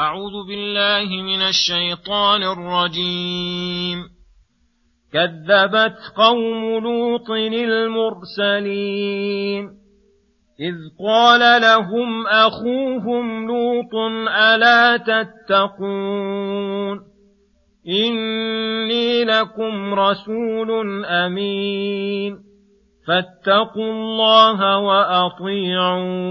أعوذ بالله من الشيطان الرجيم. كذبت قوم لوط المرسلين. إذ قال لهم أخوهم لوط ألا تتقون؟ إني لكم رسول أمين. فاتقوا الله وأطيعون.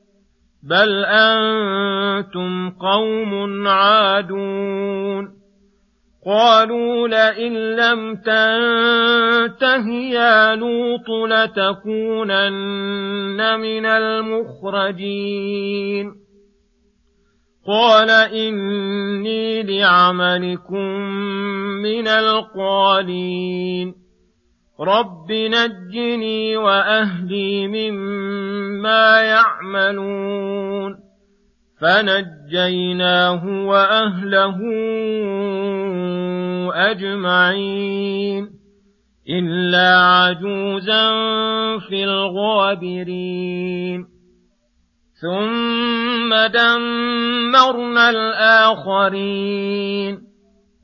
بل أنتم قوم عادون قالوا لئن لم تنته يا لوط لتكونن من المخرجين قال إني لعملكم من القالين رب نجني وأهلي مما يعملون فنجيناه وأهله أجمعين إلا عجوزا في الغابرين ثم دمرنا الآخرين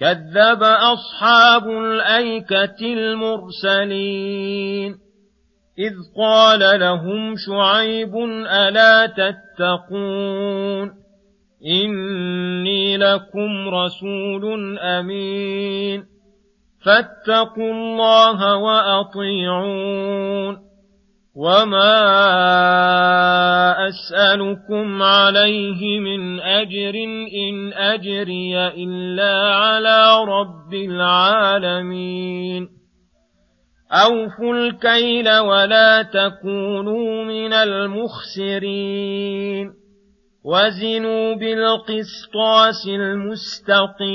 كذب أصحاب الأيكة المرسلين. إذ قال لهم شعيب ألا تتقون؟ إني لكم رسول أمين. فاتقوا الله وأطيعون. وما أسألكم عليه من أجر إن أجري إلا على رب العالمين أوفوا الكيل ولا تكونوا من المخسرين وزنوا بالقسطاس المستقيم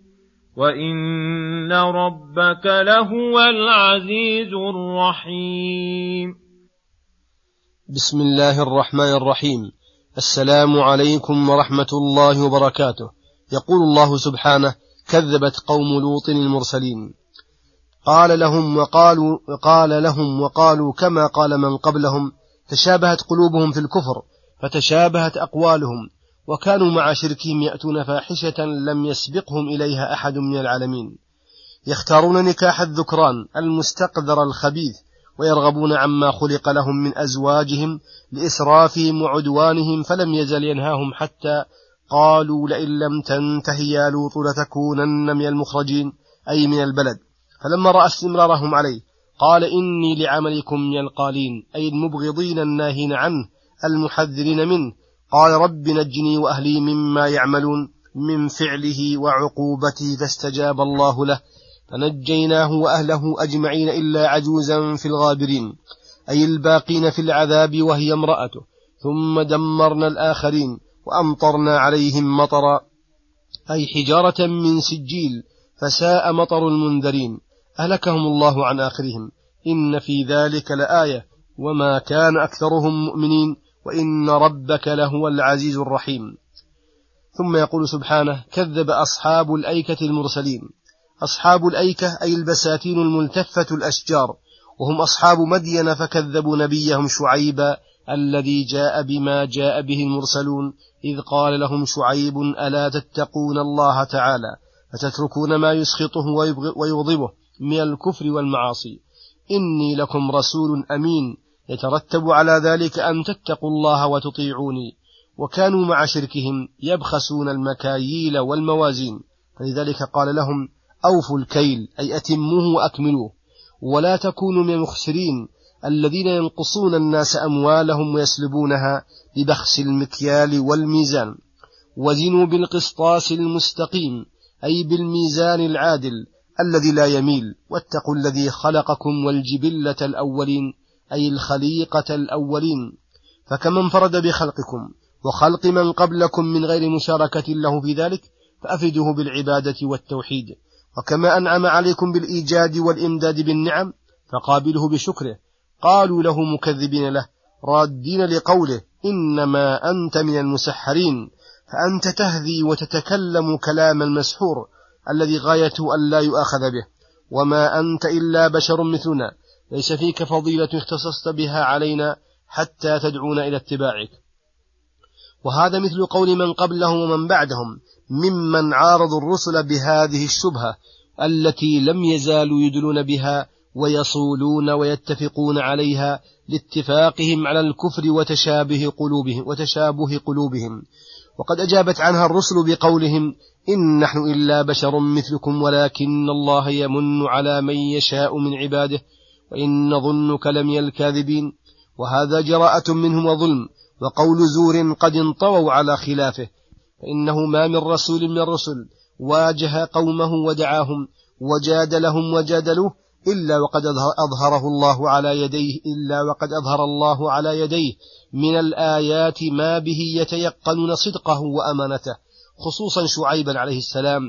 وإن ربك لهو العزيز الرحيم بسم الله الرحمن الرحيم. السلام عليكم ورحمة الله وبركاته. يقول الله سبحانه كذبت قوم لوط المرسلين. قال لهم وقالوا قال لهم وقالوا كما قال من قبلهم تشابهت قلوبهم في الكفر فتشابهت أقوالهم. وكانوا مع شركهم يأتون فاحشة لم يسبقهم إليها أحد من العالمين. يختارون نكاح الذكران المستقذر الخبيث ويرغبون عما خلق لهم من أزواجهم لإسرافهم وعدوانهم فلم يزل ينهاهم حتى قالوا لئن لم تنته يا لوط لتكونن من المخرجين أي من البلد. فلما رأى استمرارهم عليه قال إني لعملكم من القالين أي المبغضين الناهين عنه المحذرين منه قال رب نجني وأهلي مما يعملون من فعله وعقوبته فاستجاب الله له. فنجيناه وأهله أجمعين إلا عجوزا في الغابرين أي الباقين في العذاب وهي امرأته. ثم دمرنا الآخرين وأمطرنا عليهم مطرا أي حجارة من سجيل فساء مطر المنذرين. أهلكهم الله عن آخرهم. إن في ذلك لآية. وما كان أكثرهم مؤمنين. وإن ربك لهو العزيز الرحيم. ثم يقول سبحانه كذب أصحاب الأيكة المرسلين. أصحاب الأيكة أي البساتين الملتفة الأشجار. وهم أصحاب مدين فكذبوا نبيهم شعيبا الذي جاء بما جاء به المرسلون إذ قال لهم شعيب ألا تتقون الله تعالى؟ فتتركون ما يسخطه ويغضبه من الكفر والمعاصي؟ إني لكم رسول أمين. يترتب على ذلك أن تتقوا الله وتطيعوني وكانوا مع شركهم يبخسون المكاييل والموازين. فلذلك قال لهم أوفوا الكيل أي أتموه وأكملوه. ولا تكونوا من المخسرين الذين ينقصون الناس أموالهم ويسلبونها ببخس المكيال والميزان. وزنوا بالقسطاس المستقيم أي بالميزان العادل الذي لا يميل. واتقوا الذي خلقكم والجبلة الأولين. أي الخليقة الأولين فكما انفرد بخلقكم وخلق من قبلكم من غير مشاركة له في ذلك فأفدوه بالعبادة والتوحيد. وكما أنعم عليكم بالإيجاد والإمداد بالنعم فقابله بشكره. قالوا له مكذبين له رادين لقوله إنما أنت من المسحرين فأنت تهذي وتتكلم كلام المسحور الذي غايته أن لا يؤاخذ به. وما أنت إلا بشر مثلنا. ليس فيك فضيلة اختصصت بها علينا حتى تدعونا إلى اتباعك. وهذا مثل قول من قبلهم ومن بعدهم ممن عارضوا الرسل بهذه الشبهة التي لم يزالوا يدلون بها ويصولون ويتفقون عليها لاتفاقهم على الكفر وتشابه قلوبهم وتشابه قلوبهم. وقد أجابت عنها الرسل بقولهم إن نحن إلا بشر مثلكم ولكن الله يمن على من يشاء من عباده وإن نظنك لمن الكاذبين. وهذا جراءة منهم وظلم وقول زور قد انطووا على خلافه. فإنه ما من رسول من الرسل واجه قومه ودعاهم وجادلهم وجادلوه إلا وقد أظهره الله على يديه إلا وقد أظهر الله على يديه. من الآيات ما به يتيقنون صدقه وأمانته. خصوصا شعيبا عليه السلام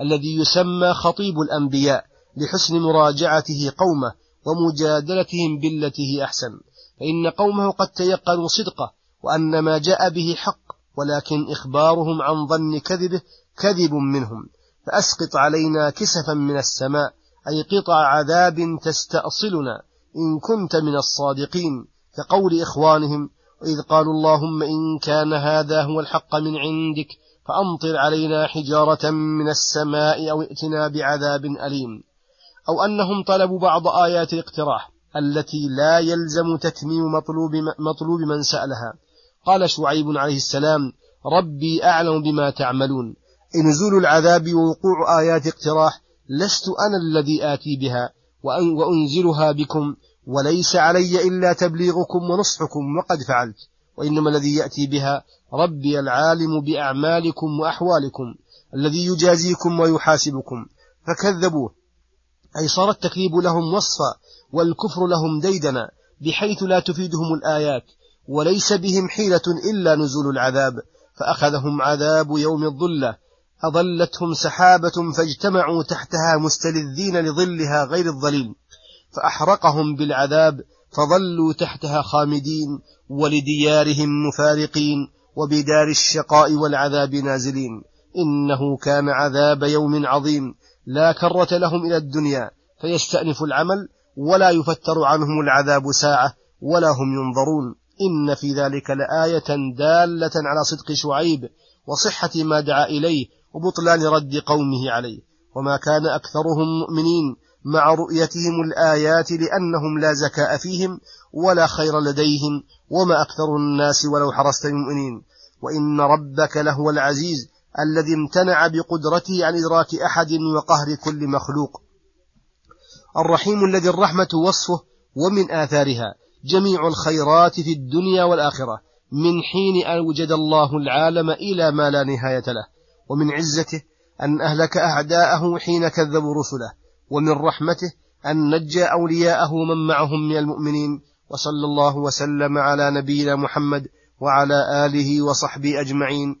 الذي يسمى خطيب الأنبياء لحسن مراجعته قومه ومجادلتهم بالتي هي أحسن. فإن قومه قد تيقنوا صدقه وأن ما جاء به حق ولكن إخبارهم عن ظن كذبه كذب منهم. فأسقط علينا كسفا من السماء أي قطع عذاب تستأصلنا إن كنت من الصادقين. كقول إخوانهم وإذ قالوا اللهم إن كان هذا هو الحق من عندك فأمطر علينا حجارة من السماء أو ائتنا بعذاب أليم. أو أنهم طلبوا بعض آيات الاقتراح التي لا يلزم تتميم مطلوب, مطلوب من سألها. قال شعيب عليه السلام ربي أعلم بما تعملون. نزول العذاب ووقوع آيات اقتراح لست أنا الذي آتي بها وأنزلها بكم وليس علي إلا تبليغكم ونصحكم وقد فعلت. وإنما الذي يأتي بها ربي العالم بأعمالكم وأحوالكم الذي يجازيكم ويحاسبكم. فكذبوه. أي صار التكذيب لهم وصفا والكفر لهم ديدنا بحيث لا تفيدهم الآيات وليس بهم حيلة إلا نزول العذاب فأخذهم عذاب يوم الظلة أظلتهم سحابة فاجتمعوا تحتها مستلذين لظلها غير الظليل فأحرقهم بالعذاب فظلوا تحتها خامدين ولديارهم مفارقين وبدار الشقاء والعذاب نازلين إنه كان عذاب يوم عظيم. لا كرة لهم إلى الدنيا فيستأنف العمل ولا يفتر عنهم العذاب ساعة ولا هم ينظرون. إن في ذلك لآية دالة على صدق شعيب وصحة ما دعا إليه وبطلان رد قومه عليه. وما كان أكثرهم مؤمنين مع رؤيتهم الآيات لأنهم لا زكاء فيهم ولا خير لديهم وما أكثر الناس ولو حرصت المؤمنين. وإن ربك لهو العزيز الذي امتنع بقدرته عن إدراك أحد وقهر كل مخلوق. الرحيم الذي الرحمة وصفه ومن آثارها جميع الخيرات في الدنيا والآخرة من حين أوجد الله العالم إلى ما لا نهاية له ومن عزته أن أهلك أعداءه حين كذبوا رسله ومن رحمته أن نجى أولياءه من معهم من المؤمنين وصلى الله وسلم على نبينا محمد وعلى آله وصحبه أجمعين.